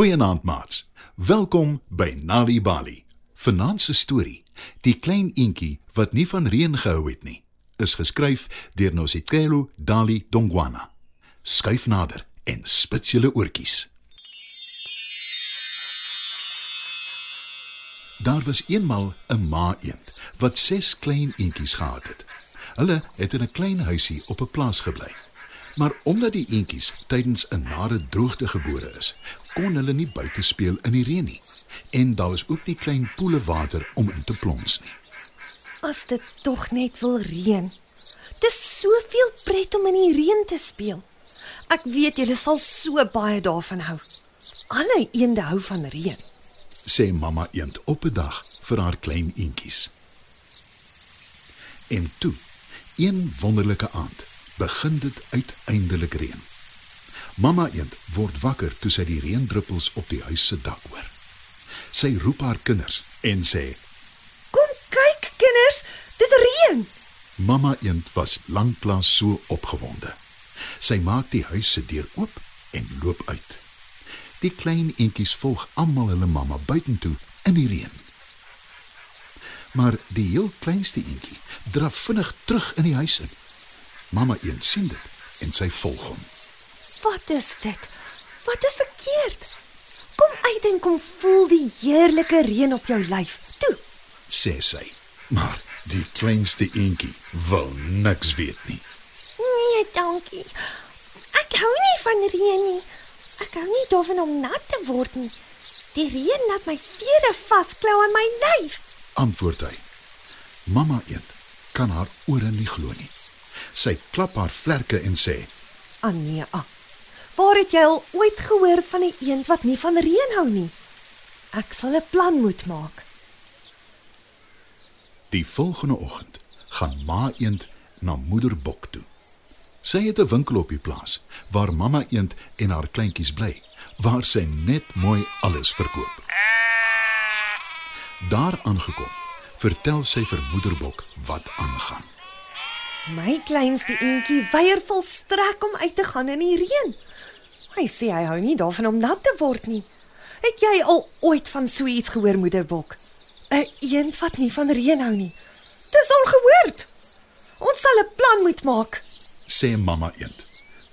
Goeienaand maats. Welkom by Nali Bali. Vanaand se storie, Die klein eentjie wat nie van reën gehou het nie, is geskryf deur Nosicelo Dali Dongwana. Skuif nader en spits julle oortjies. Daar was eenmal 'n ma eend wat ses klein eentjies gehad het. Hulle het in 'n klein huisie op 'n plaas gebly. Maar omdat die eentjies tydens 'n nare droogte gebore is, kon hulle nie buite speel in die reën nie. En daar was ook nie klein poele water om in te plons nie. As dit tog net wil reën. Dis soveel pret om in die reën te speel. Ek weet julle sal so baie daarvan hou. Alle eende hou van reën. sê mamma eend op 'n dag vir haar klein eentjies. En toe, een wonderlike aand, begin dit uiteindelik reën. Mamma eend word wakker toe sy die reendruppels op die huis se dak hoor. Sy roep haar kinders en sê: Kom kyk kinders, dit reën. Mamma eend was lanklaas so opgewonde. Sy maak die huis se deur oop en loop uit. Die klein eentjies volg almal hulle mamma buitentoe in die reën. Maar die heel kleinste eentjie draf vinnig terug in die huis in. Mamma eend sien dit en sy volg hom. Wat is dit? Wat is verkeerd? Kom uit en kom voel die heerlike reën op jou lyf. Toe. sê sy. Maar die kleinste eentjie wil niks weet nie. Nee, dankie. Ek hou nie van reën nie. Ek hou nie daarvan om nat te word nie. Die reën laat my vere vasklou aan my lyf. Antwoord hy. Mamma eend kan haar ore nie glo nie. Sy klap haar vlerke en sê: Ania. Waar het jy al ooit gehoor van 'n eend wat nie van reën hou nie? Ek sal 'n plan moet maak. Die volgende oggend gaan ma eend na moeder bok toe. Sy het 'n winkel op die plaas waar mamma eend en haar kleintjies bly, waar sy net mooi alles verkoop. Daar aangekom, vertel sy vir moeder bok wat aangaan. My kleinste eentjie weier volstrek om uit te gaan in die reën. Hy sê hy hou nie daarvan om nat te word nie. Het jy al ooit van so iets gehoor, moederbok? 'n Eend wat nie van reën hou nie. Dis ongehoord. Ons sal 'n plan moet maak. Sê mamma eend.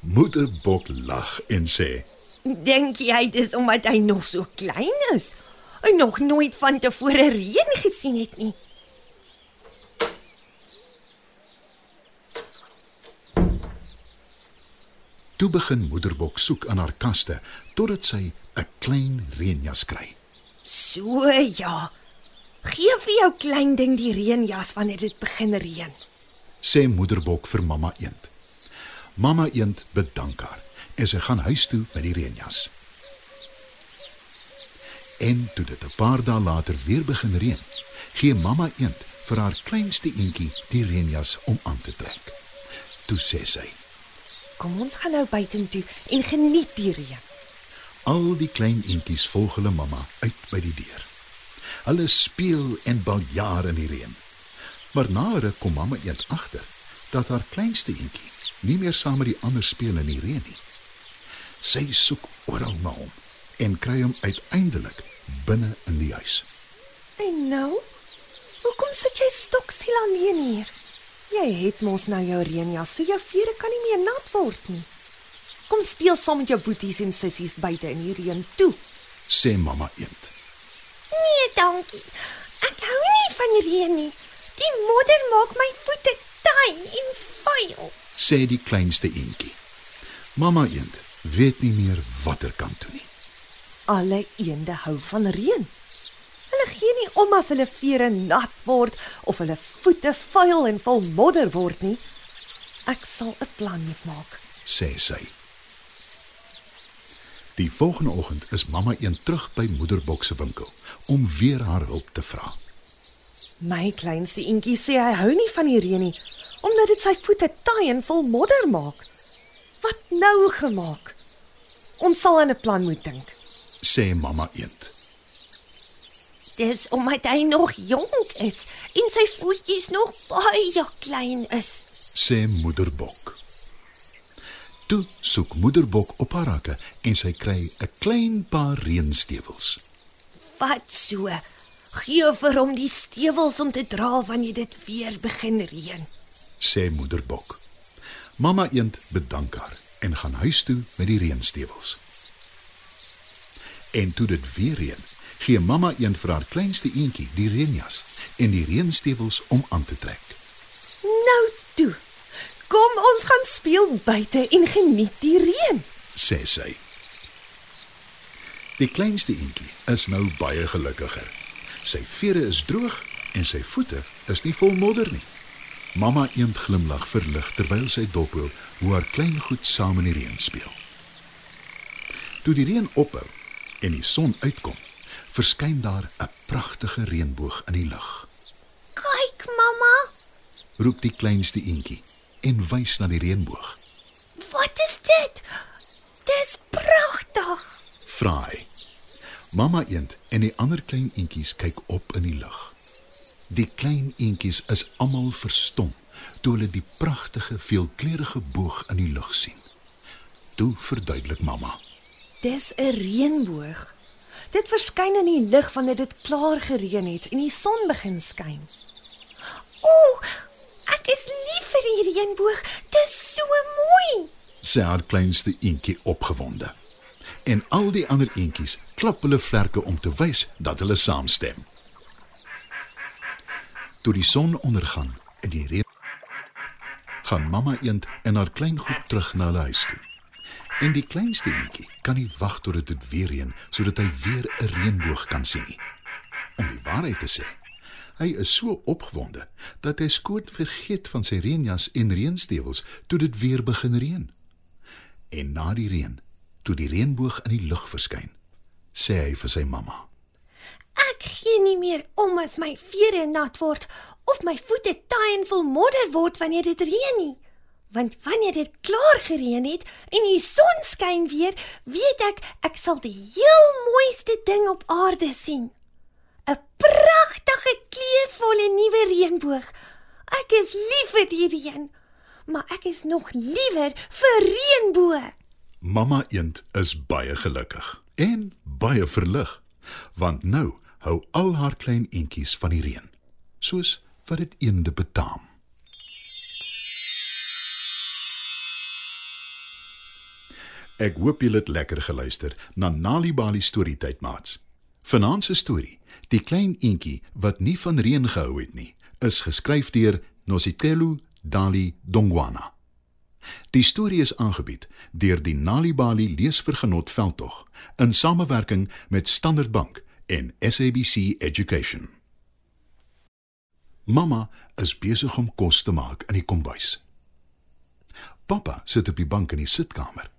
Moeder bok lag en sê: Dink jy dis omdat hy nog so klein is? Hy nog nooit van tevore reën gesien het nie. Toe begin moederbok soek in haar kaste totdat sy 'n klein reënjas kry. So ja. Gee vir jou klein ding die reënjas wanneer dit begin reën. Sê moederbok vir mamma eend. Mamma eend bedank haar en sy gaan huis toe met die reënjas. En toe dit 'n paar dae later weer begin reën, gee mamma eend vir haar kleinste eentjie die reënjas om aan te trek. Toe sê sy: Kom ons gaan nou buitentoe en geniet die reën. Al die klein eentjies volg hulle mamma uit by die deur. Hulle speel en baljaar in die reën. Maar na ruk kom mamma eend agter dat haar kleinste eentjie nie meer saam met die ander speel in die reën nie. Sy soek oral na hom en kry hom uiteindelik binne in die huis. En nou? Hoekom sit jy stokstil alleen hier? Jy het mos nou jou reënjas, so jou vere kan nie meer nat word nie. Kom speel saam met jou boeties en sissies buite in die reën toe. Sê mamma eend. Nee, dankie. Ek hou nie van reën nie. Die modder maak my voete taai en vuil. Sê die kleinste eentjie. Mamma eend weet nie meer watter kant toe nie. Alle eende hou van reën. Hulle gee nie om as hulle vere nat word of hulle voete vuil en vol modder word nie. Ek sal 'n plan moet maak. sê sy. Die volgende oggend is mamma een terug by moederbok se winkel om weer haar hulp te vra. My kleinste eentjie sê hy hou nie van die reën nie omdat dit sy voete taai en vol modder maak. Wat nou gemaak? Ons sal aan 'n plan moet dink. Sê mamma eend. Dis omdat hy nog jonk is en sy voetjies nog baie klein is. Sê moederbok. Toe soek moederbok op haar rakke en sy kry 'n klein paar reënstewels. Wat so? Gee vir hom die stewels om te dra wanneer dit weer begin reën. sê moederbok. Mamma eend bedank haar en gaan huis toe met die reënstewels. En toe dit weer reën, gee mamma eend vir haar kleinste eendjie die reënjas en die reënstewels om aan te trek. Nou toe. Kom ons gaan speel buite en geniet die reën. sê sy. Die kleinste eendjie is nou baie gelukkiger. Sy vere is droog en sy voete is nie vol modder nie. Mamma eend glimlag verlig terwyl sy dophou hoe haar klein goed saam in die reën speel. Toe die reën ophou en die son uitkom, verskyn daar 'n pragtige reënboog in die lug. Kyk, mamma. Roep die kleinste eendjie en wys na die reënboog. Wat is dit? Dis pragtig. Vra hy. Mamma eend en die ander klein eentjies kyk op in die lug. Die klein eentjies is almal verstom toe hulle die pragtige veelkleurige boog in die lug sien. Toe verduidelik mamma. Dis 'n reënboog. Dit verskyn in die lug wanneer dit klaar gereën het en die son begin skyn. Ooh, ek is lief vir die reënboog. Dis so mooi. sê haar kleinste eentjie opgewonde. En al die ander eentjies klap hulle vlerke om te wys dat hulle saamstem. Toe die son ondergaan en die reën gaan mamma eend en haar klein goed terug na hulle huis toe. En die kleinste eentjie kan nie wag tot dit weer reën sodat hy weer 'n reënboog kan sien nie. Om die waarheid te sê, hy is so opgewonde dat hy skoon vergeet van sy reënjas en reënstewels toe dit weer begin reën. En na die reën, toe die reënboog in die lug verskyn, sê hy vir sy mamma: Ek gee nie meer om as my vere nat word of my voete taai en vol modder word wanneer dit reën nie. Want wanneer dit klaar gereën het en die son skyn weer, weet ek ek sal die heel mooiste ding op aarde sien. 'n Pragtige kleurvolle nuwe reënboog. Ek is lief vir die reën, maar ek is nog liewer vir reënboë. Mamma eend is baie gelukkig en baie verlig, want nou hou al haar klein eentjies van die reën, soos wat dit eende betaam. Ek hoop julle het lekker geluister na Nali Bali storietyd maats. Vanaand se storie, Die klein eentjie wat nie van reën gehou het nie, is geskryf deur Nositelu Dali Dongwana. Die storie is aangebied deur die Nali Bali leesvergenot veldtog in samewerking met Standard Bank en SABC Education. Mamma is besig om kos te maak in die kombuis. Pappa sit op die bank in die sitkamer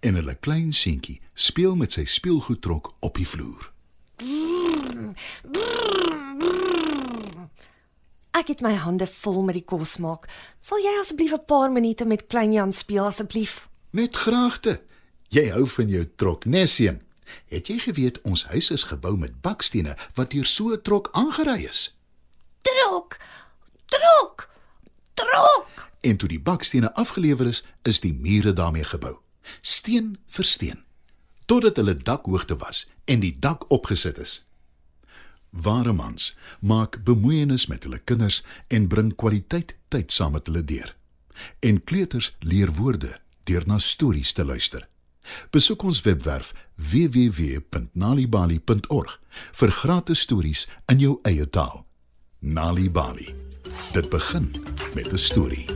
en hulle klein seentjie speel met sy speelgoedtrok op die vloer. Ek het my hande vol met die kos maak. Sal jy asseblief 'n paar minute met klein Jan speel asseblief? Met graagte. Jy hou van jou trok, né, seun? Het jy geweet ons huis is gebou met bakstene wat deur so 'n trok aangery is? Trok. Trok. Trok. En toe die bakstene afgelewer is, is die mure daarmee gebou, steen vir steen, totdat hulle dakhoogte was en die dak opgesit is. Ware mans maak bemoeienis met hulle kinders en bring kwaliteit tyd saam met hulle deur. En kleuters leer woorde deur na stories te luister. Besoek ons webwerf www.nalibali.org vir gratis stories in jou eie taal. Nali Bali. Dit begin met 'n storie.